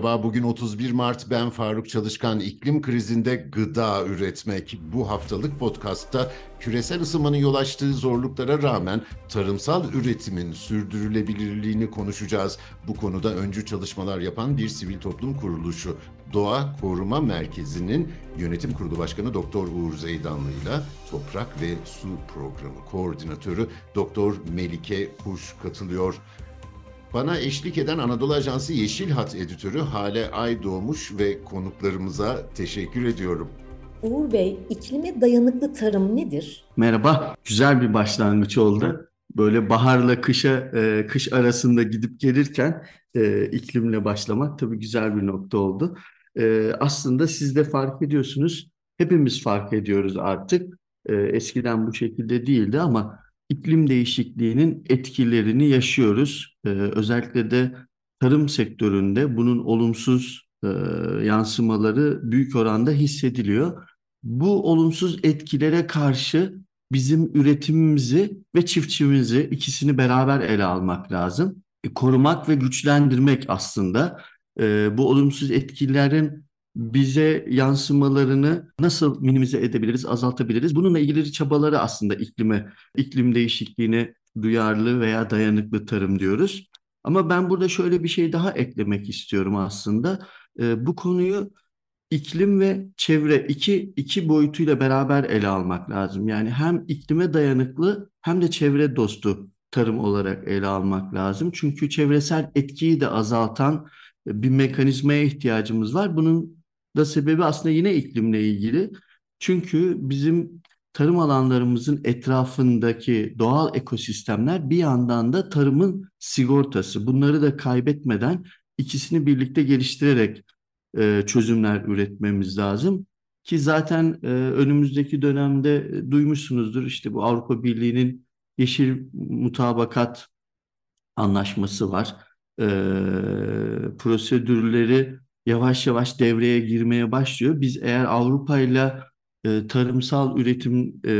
merhaba. Bugün 31 Mart. Ben Faruk Çalışkan. İklim krizinde gıda üretmek. Bu haftalık podcastta küresel ısınmanın yol açtığı zorluklara rağmen tarımsal üretimin sürdürülebilirliğini konuşacağız. Bu konuda öncü çalışmalar yapan bir sivil toplum kuruluşu Doğa Koruma Merkezi'nin Yönetim Kurulu Başkanı Doktor Uğur Zeydanlı ile Toprak ve Su Programı Koordinatörü Doktor Melike Kuş katılıyor. Bana eşlik eden Anadolu Ajansı Yeşil Hat editörü Hale Ay doğmuş ve konuklarımıza teşekkür ediyorum. Uğur Bey, iklime dayanıklı tarım nedir? Merhaba, güzel bir başlangıç oldu. Böyle baharla kışa, e, kış arasında gidip gelirken e, iklimle başlamak tabii güzel bir nokta oldu. E, aslında siz de fark ediyorsunuz, hepimiz fark ediyoruz artık. E, eskiden bu şekilde değildi ama iklim değişikliğinin etkilerini yaşıyoruz. Ee, özellikle de tarım sektöründe bunun olumsuz e, yansımaları büyük oranda hissediliyor. Bu olumsuz etkilere karşı bizim üretimimizi ve çiftçimizi ikisini beraber ele almak lazım. E, korumak ve güçlendirmek aslında e, bu olumsuz etkilerin bize yansımalarını nasıl minimize edebiliriz, azaltabiliriz? Bununla ilgili çabaları aslında iklime, iklim değişikliğine duyarlı veya dayanıklı tarım diyoruz. Ama ben burada şöyle bir şey daha eklemek istiyorum aslında. E, bu konuyu iklim ve çevre iki, iki boyutuyla beraber ele almak lazım. Yani hem iklime dayanıklı hem de çevre dostu tarım olarak ele almak lazım. Çünkü çevresel etkiyi de azaltan bir mekanizmaya ihtiyacımız var. Bunun da sebebi aslında yine iklimle ilgili. Çünkü bizim tarım alanlarımızın etrafındaki doğal ekosistemler bir yandan da tarımın sigortası. Bunları da kaybetmeden ikisini birlikte geliştirerek e, çözümler üretmemiz lazım. Ki zaten e, önümüzdeki dönemde e, duymuşsunuzdur işte bu Avrupa Birliği'nin yeşil mutabakat anlaşması var. E, prosedürleri yavaş yavaş devreye girmeye başlıyor. Biz eğer Avrupa ile e, tarımsal üretim e,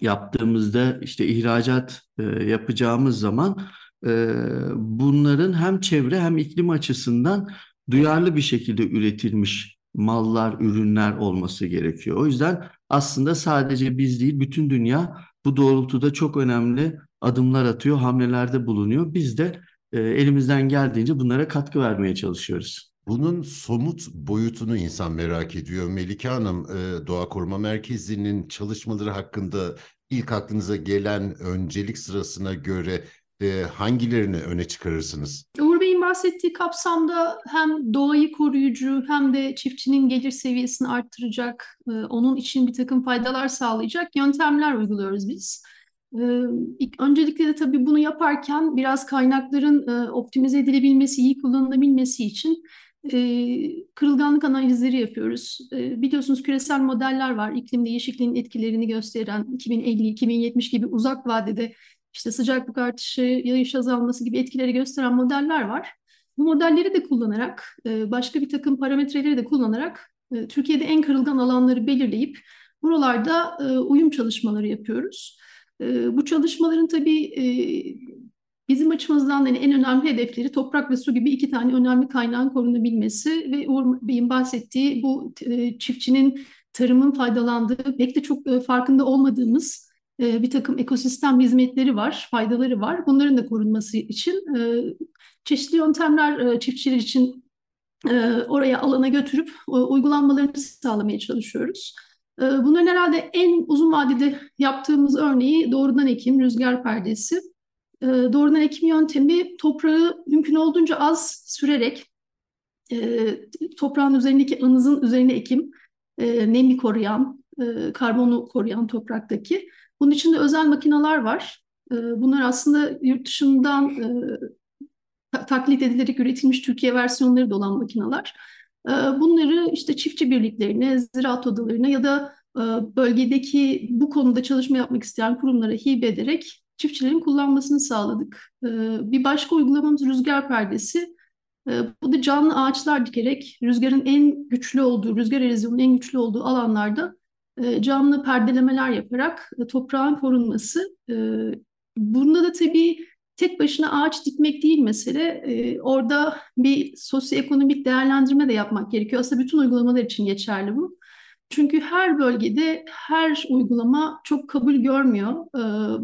yaptığımızda işte ihracat e, yapacağımız zaman e, bunların hem çevre hem iklim açısından duyarlı bir şekilde üretilmiş mallar, ürünler olması gerekiyor. O yüzden aslında sadece biz değil bütün dünya bu doğrultuda çok önemli adımlar atıyor, hamlelerde bulunuyor. Biz de e, elimizden geldiğince bunlara katkı vermeye çalışıyoruz. Bunun somut boyutunu insan merak ediyor. Melike Hanım, e, Doğa Koruma Merkezi'nin çalışmaları hakkında ilk aklınıza gelen öncelik sırasına göre e, hangilerini öne çıkarırsınız? Uğur Bey'in bahsettiği kapsamda hem doğayı koruyucu hem de çiftçinin gelir seviyesini arttıracak, onun için bir takım faydalar sağlayacak yöntemler uyguluyoruz biz. Öncelikle de tabii bunu yaparken biraz kaynakların optimize edilebilmesi, iyi kullanılabilmesi için kırılganlık analizleri yapıyoruz. Biliyorsunuz küresel modeller var. İklim değişikliğinin etkilerini gösteren 2050-2070 gibi uzak vadede işte sıcaklık artışı, yağış azalması gibi etkileri gösteren modeller var. Bu modelleri de kullanarak, başka bir takım parametreleri de kullanarak Türkiye'de en kırılgan alanları belirleyip buralarda uyum çalışmaları yapıyoruz. Ee, bu çalışmaların tabii e, bizim açımızdan yani en önemli hedefleri toprak ve su gibi iki tane önemli kaynağın korunabilmesi ve Uğur Bey'in bahsettiği bu e, çiftçinin tarımın faydalandığı pek de çok e, farkında olmadığımız bir takım ekosistem hizmetleri var, faydaları var. Bunların da korunması için çeşitli yöntemler çiftçiler için oraya alana götürüp uygulanmalarını sağlamaya çalışıyoruz. Ee, bunların herhalde en uzun vadede yaptığımız örneği doğrudan ekim, rüzgar perdesi. Ee, doğrudan ekim yöntemi toprağı mümkün olduğunca az sürerek e, toprağın üzerindeki anızın üzerine ekim, e, nemi koruyan, e, karbonu koruyan topraktaki. Bunun için de özel makineler var. Bunlar aslında yurt dışından taklit edilerek üretilmiş Türkiye versiyonları da olan makineler. Bunları işte çiftçi birliklerine, ziraat odalarına ya da bölgedeki bu konuda çalışma yapmak isteyen kurumlara hibe ederek çiftçilerin kullanmasını sağladık. Bir başka uygulamamız rüzgar perdesi. Bu da canlı ağaçlar dikerek rüzgarın en güçlü olduğu, rüzgar erozyonunun en güçlü olduğu alanlarda canlı perdelemeler yaparak toprağın korunması. Bunda da tabii tek başına ağaç dikmek değil mesele. E, orada bir sosyoekonomik değerlendirme de yapmak gerekiyor. Aslında bütün uygulamalar için geçerli bu. Çünkü her bölgede her uygulama çok kabul görmüyor. E,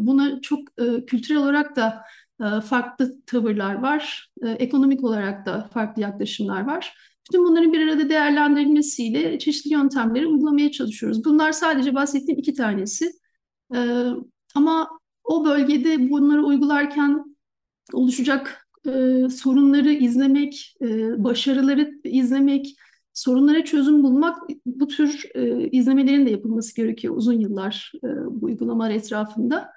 buna çok e, kültürel olarak da e, farklı tavırlar var. E, ekonomik olarak da farklı yaklaşımlar var. Bütün bunların bir arada değerlendirilmesiyle çeşitli yöntemleri uygulamaya çalışıyoruz. Bunlar sadece bahsettiğim iki tanesi. E, ama o bölgede bunları uygularken oluşacak e, sorunları izlemek, e, başarıları izlemek, sorunlara çözüm bulmak bu tür e, izlemelerin de yapılması gerekiyor uzun yıllar e, bu uygulamalar etrafında.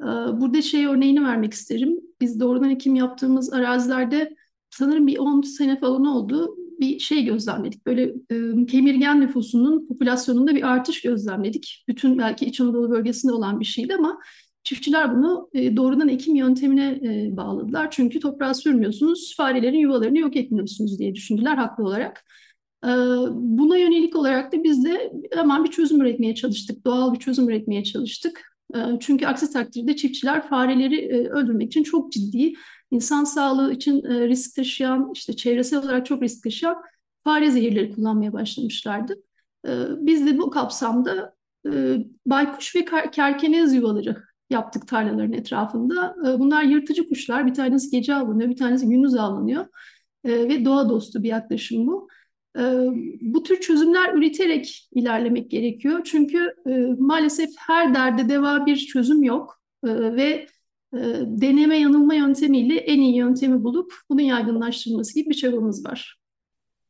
E, burada şey örneğini vermek isterim. Biz doğrudan ekim yaptığımız arazilerde sanırım bir 10 sene falan oldu bir şey gözlemledik. Böyle e, kemirgen nüfusunun popülasyonunda bir artış gözlemledik. Bütün belki İç Anadolu bölgesinde olan bir şeydi ama çiftçiler bunu e, doğrudan ekim yöntemine e, bağladılar. Çünkü toprağa sürmüyorsunuz, farelerin yuvalarını yok etmiyorsunuz diye düşündüler haklı olarak. E, buna yönelik olarak da biz de hemen bir çözüm üretmeye çalıştık. Doğal bir çözüm üretmeye çalıştık. E, çünkü aksi takdirde çiftçiler fareleri e, öldürmek için çok ciddi insan sağlığı için e, risk taşıyan, işte çevresel olarak çok risk taşıyan fare zehirleri kullanmaya başlamışlardı. E, biz de bu kapsamda baykuş ve kerkenez yuvaları yaptık tarlaların etrafında. E, bunlar yırtıcı kuşlar. Bir tanesi gece avlanıyor, bir tanesi gündüz avlanıyor. E, ve doğa dostu bir yaklaşım bu. E, bu tür çözümler üreterek ilerlemek gerekiyor. Çünkü e, maalesef her derde deva bir çözüm yok. Ve e, deneme yanılma yöntemiyle en iyi yöntemi bulup bunu yaygınlaştırması gibi bir çabamız var.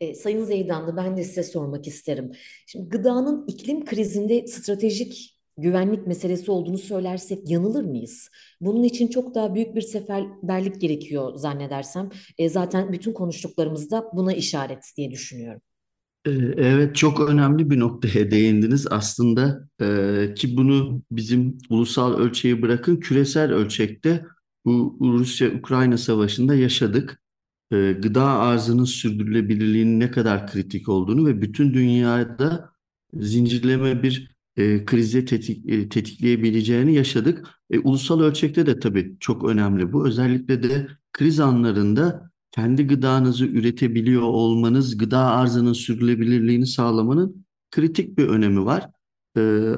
E, Sayın Zeydanlı ben de size sormak isterim. Şimdi gıdanın iklim krizinde stratejik güvenlik meselesi olduğunu söylersek yanılır mıyız? Bunun için çok daha büyük bir seferberlik gerekiyor zannedersem. E, zaten bütün konuştuklarımız da buna işaret diye düşünüyorum. Ee, Evet çok önemli bir noktaya değindiniz aslında e, ki bunu bizim ulusal ölçeği bırakın küresel ölçekte bu Rusya-Ukrayna savaşında yaşadık. E, gıda arzının sürdürülebilirliğinin ne kadar kritik olduğunu ve bütün dünyada zincirleme bir e, krize tetik, e, tetikleyebileceğini yaşadık. E, ulusal ölçekte de tabii çok önemli bu. Özellikle de kriz anlarında kendi gıdanızı üretebiliyor olmanız, gıda arzının sürdürülebilirliğini sağlamanın kritik bir önemi var. Ee,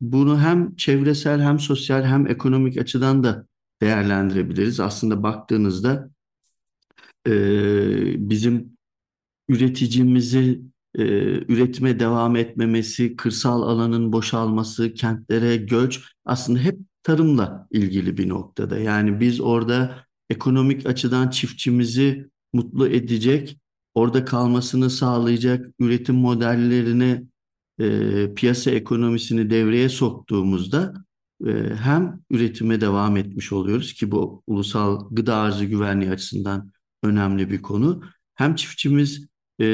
bunu hem çevresel hem sosyal hem ekonomik açıdan da değerlendirebiliriz. Aslında baktığınızda e, bizim üreticimizi e, üretime devam etmemesi, kırsal alanın boşalması, kentlere göç aslında hep tarımla ilgili bir noktada. Yani biz orada ekonomik açıdan çiftçimizi mutlu edecek, orada kalmasını sağlayacak üretim modellerini, e, piyasa ekonomisini devreye soktuğumuzda e, hem üretime devam etmiş oluyoruz ki bu ulusal gıda arzı güvenliği açısından önemli bir konu. Hem çiftçimiz e,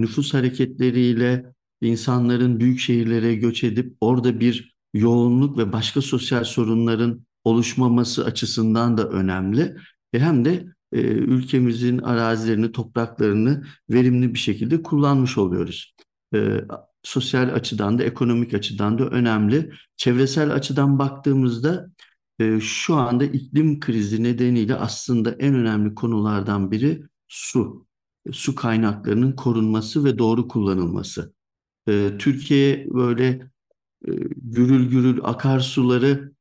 nüfus hareketleriyle insanların büyük şehirlere göç edip orada bir yoğunluk ve başka sosyal sorunların oluşmaması açısından da önemli. E hem de e, ülkemizin arazilerini, topraklarını verimli bir şekilde kullanmış oluyoruz. E, sosyal açıdan da, ekonomik açıdan da önemli. Çevresel açıdan baktığımızda e, şu anda iklim krizi nedeniyle aslında en önemli konulardan biri su. Su kaynaklarının korunması ve doğru kullanılması. E, Türkiye böyle e, gürül gürül akarsuları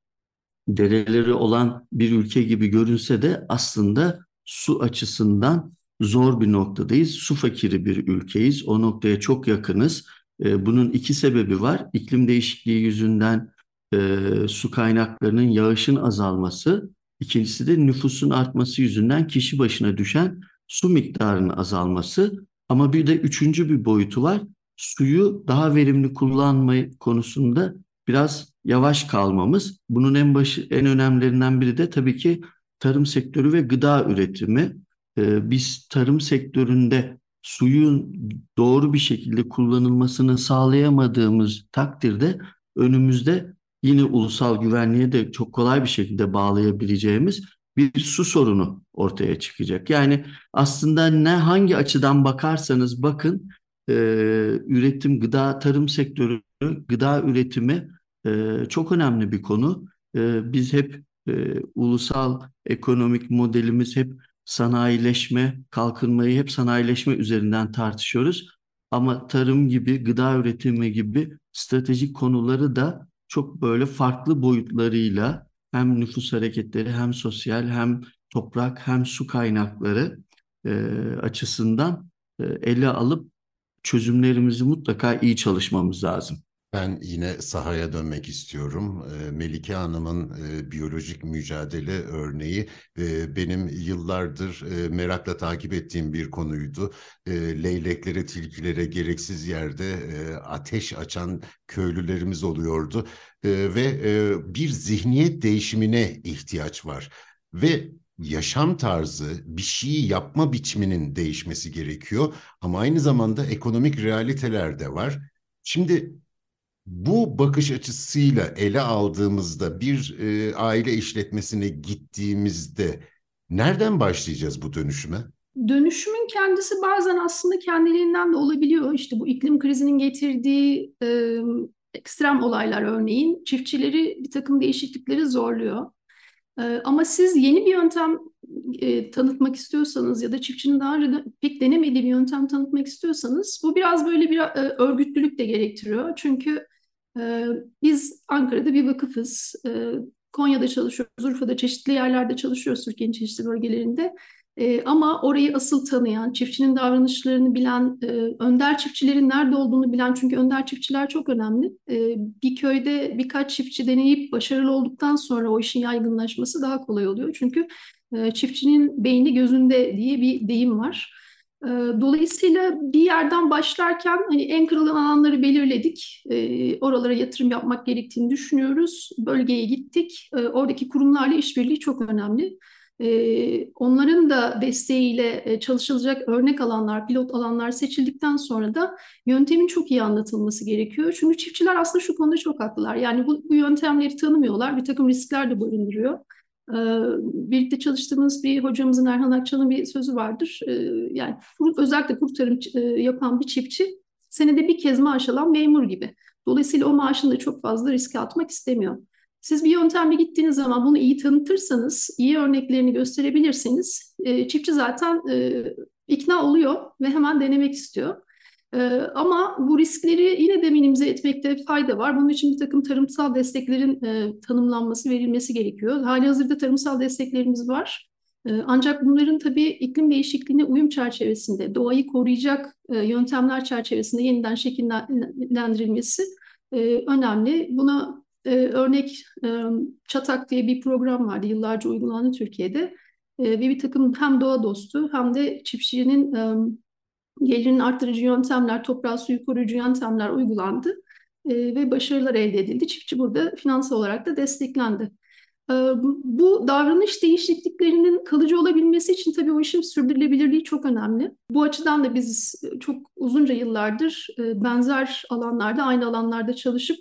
dereleri olan bir ülke gibi görünse de aslında su açısından zor bir noktadayız. Su fakiri bir ülkeyiz. O noktaya çok yakınız. E, bunun iki sebebi var. İklim değişikliği yüzünden e, su kaynaklarının yağışın azalması. İkincisi de nüfusun artması yüzünden kişi başına düşen su miktarının azalması. Ama bir de üçüncü bir boyutu var. Suyu daha verimli kullanma konusunda biraz yavaş kalmamız. Bunun en başı en önemlilerinden biri de tabii ki tarım sektörü ve gıda üretimi. Ee, biz tarım sektöründe suyun doğru bir şekilde kullanılmasını sağlayamadığımız takdirde önümüzde yine ulusal güvenliğe de çok kolay bir şekilde bağlayabileceğimiz bir su sorunu ortaya çıkacak. Yani aslında ne hangi açıdan bakarsanız bakın e, üretim, gıda, tarım sektörü, gıda üretimi e, çok önemli bir konu. E, biz hep e, ulusal ekonomik modelimiz hep sanayileşme, kalkınmayı hep sanayileşme üzerinden tartışıyoruz. Ama tarım gibi, gıda üretimi gibi stratejik konuları da çok böyle farklı boyutlarıyla hem nüfus hareketleri hem sosyal hem toprak hem su kaynakları e, açısından e, ele alıp çözümlerimizi mutlaka iyi çalışmamız lazım. Ben yine sahaya dönmek istiyorum. Ee, Melike Hanım'ın e, biyolojik mücadele örneği e, benim yıllardır e, merakla takip ettiğim bir konuydu. Leyleklere, tilkilere gereksiz yerde ateş açan köylülerimiz oluyordu. Ve bir zihniyet değişimine ihtiyaç var. Ve yaşam tarzı, bir şeyi yapma biçiminin değişmesi gerekiyor. Ama aynı zamanda ekonomik realiteler de var. Şimdi bu bakış açısıyla ele aldığımızda bir e, aile işletmesine gittiğimizde nereden başlayacağız bu dönüşüme? Dönüşümün kendisi bazen aslında kendiliğinden de olabiliyor. İşte bu iklim krizinin getirdiği e, ekstrem olaylar örneğin çiftçileri bir takım değişiklikleri zorluyor. E, ama siz yeni bir yöntem e, tanıtmak istiyorsanız ya da çiftçinin daha önce pek denemediği bir yöntem tanıtmak istiyorsanız bu biraz böyle bir e, örgütlülük de gerektiriyor. Çünkü biz Ankara'da bir vakıfız. Ee, Konya'da çalışıyoruz, Urfa'da çeşitli yerlerde çalışıyoruz Türkiye'nin çeşitli bölgelerinde. Ee, ama orayı asıl tanıyan, çiftçinin davranışlarını bilen, e, önder çiftçilerin nerede olduğunu bilen, çünkü önder çiftçiler çok önemli. Bir köyde birkaç çiftçi deneyip başarılı olduktan sonra o işin yaygınlaşması daha kolay oluyor. Çünkü e, çiftçinin beyni gözünde diye bir deyim var. Dolayısıyla bir yerden başlarken hani en kırılan alanları belirledik. Oralara yatırım yapmak gerektiğini düşünüyoruz. Bölgeye gittik. Oradaki kurumlarla işbirliği çok önemli. Onların da desteğiyle çalışılacak örnek alanlar, pilot alanlar seçildikten sonra da yöntemin çok iyi anlatılması gerekiyor. Çünkü çiftçiler aslında şu konuda çok haklılar. Yani bu, bu yöntemleri tanımıyorlar. Bir takım riskler de barındırıyor. Ee, birlikte çalıştığımız bir hocamızın Erhan Akçan'ın bir sözü vardır. Ee, yani özellikle kuru tarım e, yapan bir çiftçi senede bir kez maaş alan memur gibi. Dolayısıyla o maaşını da çok fazla riske atmak istemiyor. Siz bir yöntemle gittiğiniz zaman bunu iyi tanıtırsanız, iyi örneklerini gösterebilirseniz e, çiftçi zaten e, ikna oluyor ve hemen denemek istiyor. Ama bu riskleri yine de minimize etmekte fayda var. Bunun için bir takım tarımsal desteklerin e, tanımlanması, verilmesi gerekiyor. Hali hazırda tarımsal desteklerimiz var. E, ancak bunların tabii iklim değişikliğine uyum çerçevesinde, doğayı koruyacak e, yöntemler çerçevesinde yeniden şekillendirilmesi e, önemli. Buna e, örnek e, Çatak diye bir program vardı, yıllarca uygulandı Türkiye'de. E, ve bir takım hem doğa dostu hem de çiftçinin e, gelirin arttırıcı yöntemler, toprağı suyu koruyucu yöntemler uygulandı e, ve başarılar elde edildi. Çiftçi burada finansal olarak da desteklendi. E, bu davranış değişikliklerinin kalıcı olabilmesi için tabii o işin sürdürülebilirliği çok önemli. Bu açıdan da biz çok uzunca yıllardır e, benzer alanlarda, aynı alanlarda çalışıp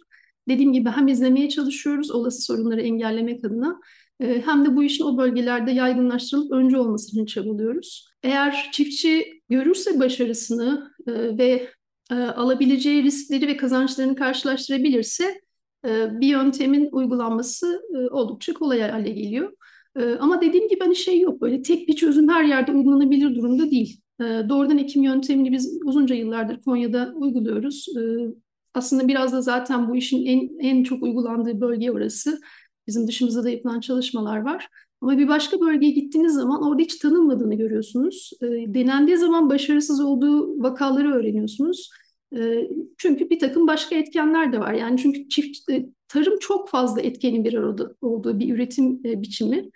dediğim gibi hem izlemeye çalışıyoruz olası sorunları engellemek adına e, hem de bu işin o bölgelerde yaygınlaştırılıp önce olması için çabalıyoruz. Eğer çiftçi görürse başarısını e, ve e, alabileceği riskleri ve kazançlarını karşılaştırabilirse e, bir yöntemin uygulanması e, oldukça kolay hale geliyor. E, ama dediğim gibi hani şey yok böyle tek bir çözüm her yerde uygulanabilir durumda değil. E, doğrudan ekim yöntemini biz uzunca yıllardır Konya'da uyguluyoruz. E, aslında biraz da zaten bu işin en, en çok uygulandığı bölge orası. Bizim dışımızda da yapılan çalışmalar var. Ama bir başka bölgeye gittiğiniz zaman orada hiç tanınmadığını görüyorsunuz. E, denendiği zaman başarısız olduğu vakaları öğreniyorsunuz. E, çünkü bir takım başka etkenler de var. Yani çünkü çift e, tarım çok fazla etkenin bir arada olduğu bir üretim e, biçimi.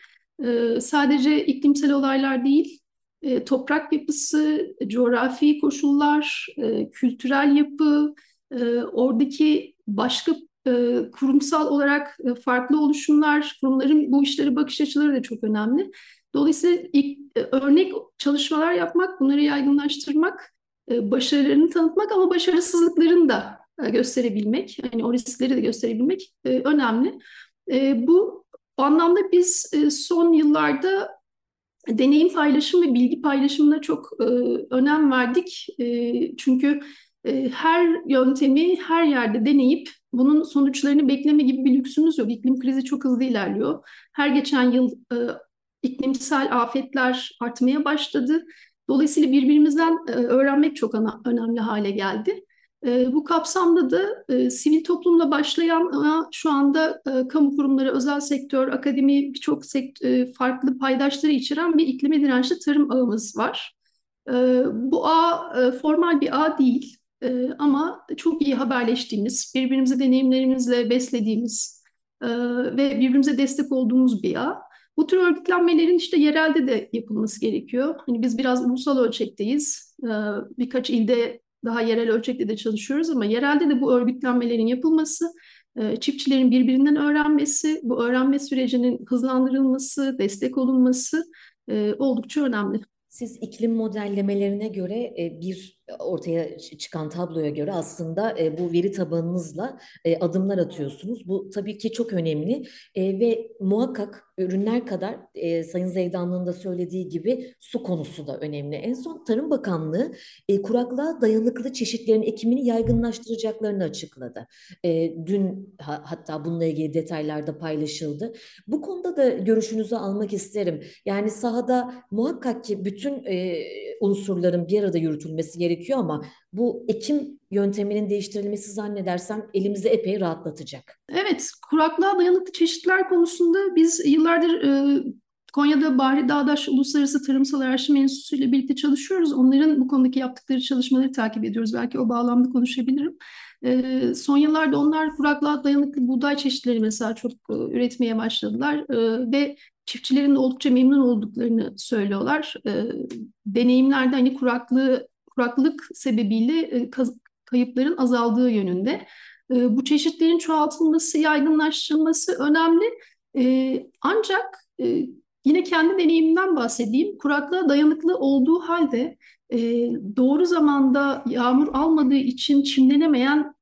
E, sadece iklimsel olaylar değil, e, toprak yapısı, coğrafi koşullar, e, kültürel yapı, e, oradaki başka e, kurumsal olarak e, farklı oluşumlar, kurumların bu işlere bakış açıları da çok önemli. Dolayısıyla ilk, e, örnek çalışmalar yapmak, bunları yaygınlaştırmak, e, başarılarını tanıtmak ama başarısızlıklarını da gösterebilmek, yani o riskleri de gösterebilmek önemli. Bu anlamda biz son yıllarda deneyim paylaşım ve bilgi paylaşımına çok önem verdik. Çünkü her yöntemi her yerde deneyip bunun sonuçlarını bekleme gibi bir lüksümüz yok. İklim krizi çok hızlı ilerliyor. Her geçen yıl e, iklimsel afetler artmaya başladı. Dolayısıyla birbirimizden e, öğrenmek çok ana, önemli hale geldi. E, bu kapsamda da e, sivil toplumla başlayan ama şu anda e, kamu kurumları, özel sektör, akademi birçok e, farklı paydaşları içeren bir iklime dirençli tarım ağımız var. E, bu ağ e, formal bir ağ değil e, ama çok iyi haberleştiğimiz, birbirimizi deneyimlerimizle beslediğimiz e, ve birbirimize destek olduğumuz bir ağ. Bu tür örgütlenmelerin işte yerelde de yapılması gerekiyor. Hani biz biraz ulusal ölçekteyiz. E, birkaç ilde daha yerel ölçekte de çalışıyoruz ama yerelde de bu örgütlenmelerin yapılması, e, çiftçilerin birbirinden öğrenmesi, bu öğrenme sürecinin hızlandırılması, destek olunması e, oldukça önemli. Siz iklim modellemelerine göre e, bir ortaya çıkan tabloya göre aslında e, bu veri tabanınızla e, adımlar atıyorsunuz. Bu tabii ki çok önemli e, ve muhakkak ürünler kadar e, Sayın Zeydanlı'nın da söylediği gibi su konusu da önemli. En son Tarım Bakanlığı e, kuraklığa dayanıklı çeşitlerin ekimini yaygınlaştıracaklarını açıkladı. E, dün ha, hatta bununla ilgili detaylar da paylaşıldı. Bu konuda da görüşünüzü almak isterim. Yani sahada muhakkak ki bütün e, unsurların bir arada yürütülmesi gerekiyor ama bu ekim yönteminin değiştirilmesi zannedersem elimizi epey rahatlatacak. Evet, kuraklığa dayanıklı çeşitler konusunda biz yıllardır e, Konya'da Bahri Dağdaş Uluslararası Tarımsal Araştırma Enstitüsü ile birlikte çalışıyoruz. Onların bu konudaki yaptıkları çalışmaları takip ediyoruz. Belki o bağlamda konuşabilirim. E, son yıllarda onlar kuraklığa dayanıklı buğday çeşitleri mesela çok e, üretmeye başladılar e, ve çiftçilerin de oldukça memnun olduklarını söylüyorlar. E, deneyimlerde hani kuraklığı kuraklık sebebiyle e, kayıpların azaldığı yönünde. E, bu çeşitlerin çoğaltılması, yaygınlaştırılması önemli. E, ancak yine kendi deneyimimden bahsedeyim. Kuraklığa dayanıklı olduğu halde doğru zamanda yağmur almadığı için çimlenemeyen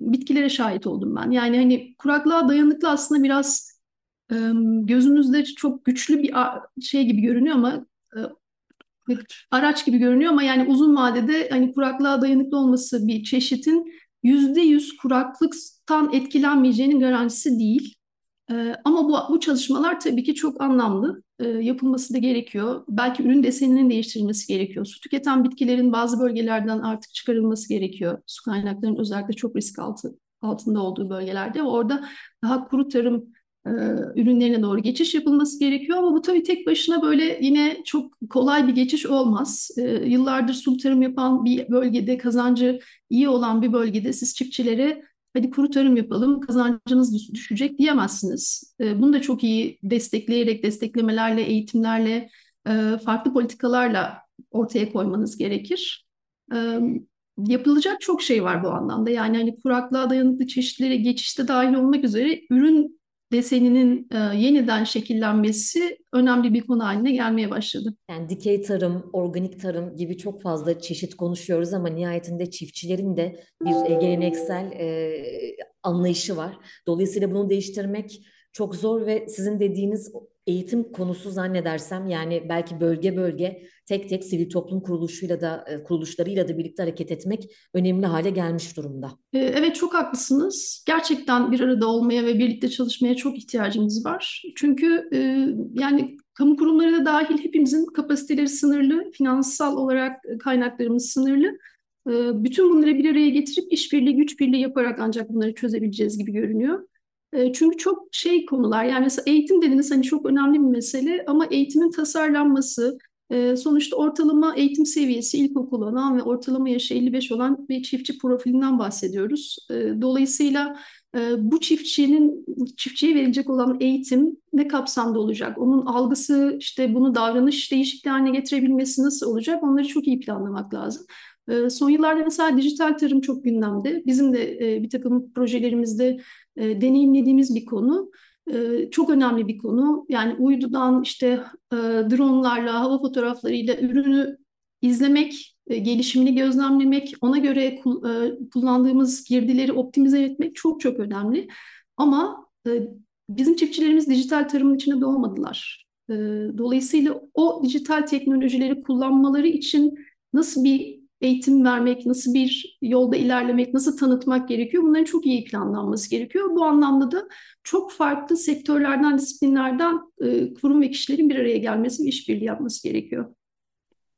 bitkilere şahit oldum ben. Yani hani kuraklığa dayanıklı aslında biraz gözünüzde çok güçlü bir şey gibi görünüyor ama araç gibi görünüyor ama yani uzun vadede hani kuraklığa dayanıklı olması bir çeşitin yüzde yüz kuraklıktan etkilenmeyeceğinin garantisi değil. ama bu, bu çalışmalar tabii ki çok anlamlı. yapılması da gerekiyor. Belki ürün deseninin değiştirilmesi gerekiyor. Su tüketen bitkilerin bazı bölgelerden artık çıkarılması gerekiyor. Su kaynaklarının özellikle çok risk altı, altında olduğu bölgelerde. Orada daha kuru tarım e, ürünlerine doğru geçiş yapılması gerekiyor ama bu tabii tek başına böyle yine çok kolay bir geçiş olmaz. E, yıllardır sulh tarım yapan bir bölgede kazancı iyi olan bir bölgede siz çiftçilere hadi kuru tarım yapalım kazancınız düşecek diyemezsiniz. E, bunu da çok iyi destekleyerek desteklemelerle eğitimlerle farklı politikalarla ortaya koymanız gerekir. Yapılacak çok şey var bu anlamda. Yani hani kuraklığa dayanıklı çeşitlere geçişte dahil olmak üzere ürün deseninin e, yeniden şekillenmesi önemli bir konu haline gelmeye başladı. Yani dikey tarım, organik tarım gibi çok fazla çeşit konuşuyoruz ama nihayetinde çiftçilerin de bir e, geleneksel e, anlayışı var. Dolayısıyla bunu değiştirmek çok zor ve sizin dediğiniz eğitim konusu zannedersem yani belki bölge bölge tek tek sivil toplum kuruluşuyla da e, kuruluşlarıyla da birlikte hareket etmek önemli hale gelmiş durumda. E, evet çok haklısınız. Gerçekten bir arada olmaya ve birlikte çalışmaya çok ihtiyacımız var. Çünkü e, yani kamu kurumları da dahil hepimizin kapasiteleri sınırlı, finansal olarak kaynaklarımız sınırlı. Bütün bunları bir araya getirip işbirliği, güç birliği yaparak ancak bunları çözebileceğiz gibi görünüyor. Çünkü çok şey konular yani mesela eğitim dediniz hani çok önemli bir mesele ama eğitimin tasarlanması sonuçta ortalama eğitim seviyesi ilkokul olan ve ortalama yaşı 55 olan bir çiftçi profilinden bahsediyoruz. Dolayısıyla bu çiftçinin çiftçiye verilecek olan eğitim ne kapsamda olacak? Onun algısı işte bunu davranış değişikliği haline getirebilmesi nasıl olacak? Onları çok iyi planlamak lazım. Son yıllarda mesela dijital tarım çok gündemde. Bizim de bir takım projelerimizde e, deneyimlediğimiz bir konu. E, çok önemli bir konu. Yani uydudan işte e, dronlarla, hava fotoğraflarıyla ürünü izlemek, e, gelişimini gözlemlemek, ona göre e, kullandığımız girdileri optimize etmek çok çok önemli. Ama e, bizim çiftçilerimiz dijital tarımın içine doğmadılar. E, dolayısıyla o dijital teknolojileri kullanmaları için nasıl bir eğitim vermek, nasıl bir yolda ilerlemek, nasıl tanıtmak gerekiyor? Bunların çok iyi planlanması gerekiyor. Bu anlamda da çok farklı sektörlerden, disiplinlerden e, kurum ve kişilerin bir araya gelmesi ve işbirliği yapması gerekiyor.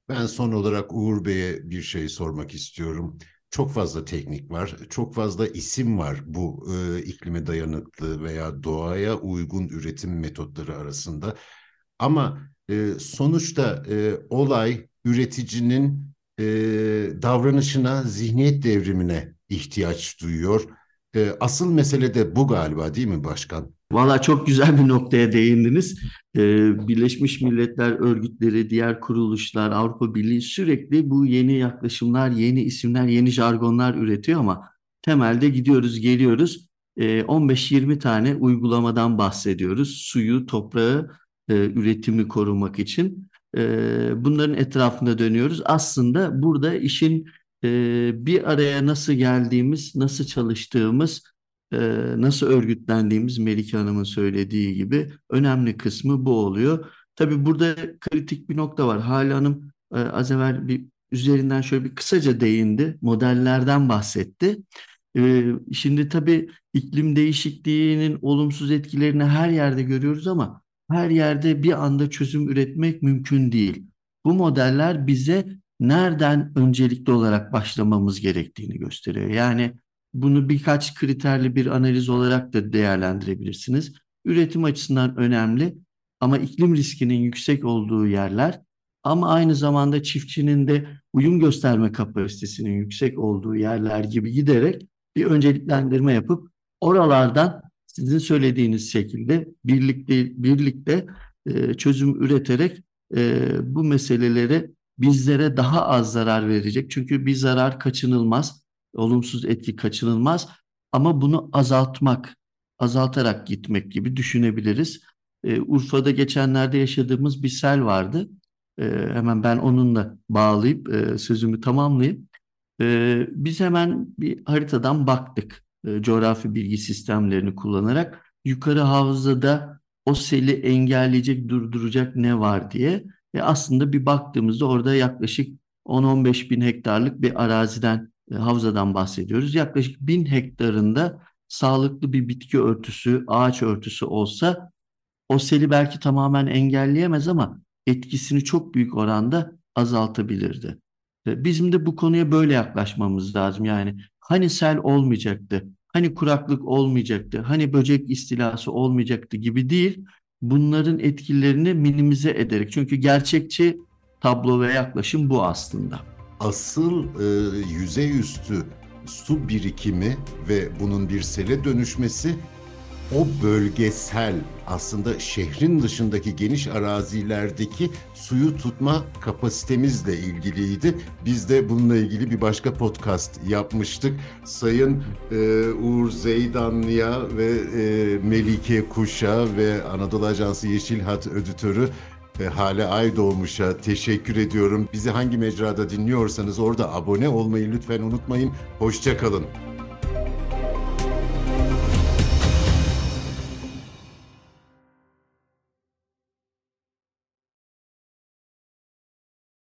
Ben son olarak Uğur Bey'e bir şey sormak istiyorum. Çok fazla teknik var, çok fazla isim var bu e, iklime dayanıklı veya doğaya uygun üretim metotları arasında. Ama e, sonuçta e, olay üreticinin e, davranışına, zihniyet devrimine ihtiyaç duyuyor. E, asıl mesele de bu galiba değil mi başkan? Valla çok güzel bir noktaya değindiniz. Ee, Birleşmiş Milletler örgütleri, diğer kuruluşlar, Avrupa Birliği sürekli bu yeni yaklaşımlar, yeni isimler, yeni jargonlar üretiyor ama temelde gidiyoruz, geliyoruz. Ee, 15-20 tane uygulamadan bahsediyoruz. Suyu, toprağı, e, üretimi korumak için. Ee, bunların etrafında dönüyoruz. Aslında burada işin e, bir araya nasıl geldiğimiz, nasıl çalıştığımız, e, nasıl örgütlendiğimiz Melike Hanım'ın söylediği gibi önemli kısmı bu oluyor. Tabii burada kritik bir nokta var. Hale Hanım e, az evvel bir üzerinden şöyle bir kısaca değindi. Modellerden bahsetti. Şimdi tabii iklim değişikliğinin olumsuz etkilerini her yerde görüyoruz ama her yerde bir anda çözüm üretmek mümkün değil. Bu modeller bize nereden öncelikli olarak başlamamız gerektiğini gösteriyor. Yani bunu birkaç kriterli bir analiz olarak da değerlendirebilirsiniz. Üretim açısından önemli ama iklim riskinin yüksek olduğu yerler ama aynı zamanda çiftçinin de uyum gösterme kapasitesinin yüksek olduğu yerler gibi giderek bir önceliklendirme yapıp oralardan sizin söylediğiniz şekilde birlikte birlikte e, çözüm üreterek e, bu meseleleri bizlere daha az zarar verecek. Çünkü bir zarar kaçınılmaz, olumsuz etki kaçınılmaz ama bunu azaltmak, azaltarak gitmek gibi düşünebiliriz. E, Urfa'da geçenlerde yaşadığımız bir sel vardı. Hemen ben onunla bağlayıp sözümü tamamlayayım. Biz hemen bir haritadan baktık. E, coğrafi bilgi sistemlerini kullanarak yukarı havzada o seli engelleyecek, durduracak ne var diye. E aslında bir baktığımızda orada yaklaşık 10-15 bin hektarlık bir araziden, e, havzadan bahsediyoruz. Yaklaşık bin hektarında sağlıklı bir bitki örtüsü, ağaç örtüsü olsa o seli belki tamamen engelleyemez ama etkisini çok büyük oranda azaltabilirdi. E, bizim de bu konuya böyle yaklaşmamız lazım. Yani hani sel olmayacaktı, hani kuraklık olmayacaktı, hani böcek istilası olmayacaktı gibi değil. Bunların etkilerini minimize ederek. Çünkü gerçekçi tablo ve yaklaşım bu aslında. Asıl e, yüzey üstü su birikimi ve bunun bir sele dönüşmesi o bölgesel aslında şehrin dışındaki geniş arazilerdeki suyu tutma kapasitemizle ilgiliydi. Biz de bununla ilgili bir başka podcast yapmıştık. Sayın e, Uğur Zeydanlı'ya ve e, Melike Kuş'a ve Anadolu Ajansı Yeşil Hat Öditörü e, Hale Aydoğmuş'a teşekkür ediyorum. Bizi hangi mecrada dinliyorsanız orada abone olmayı lütfen unutmayın. Hoşçakalın.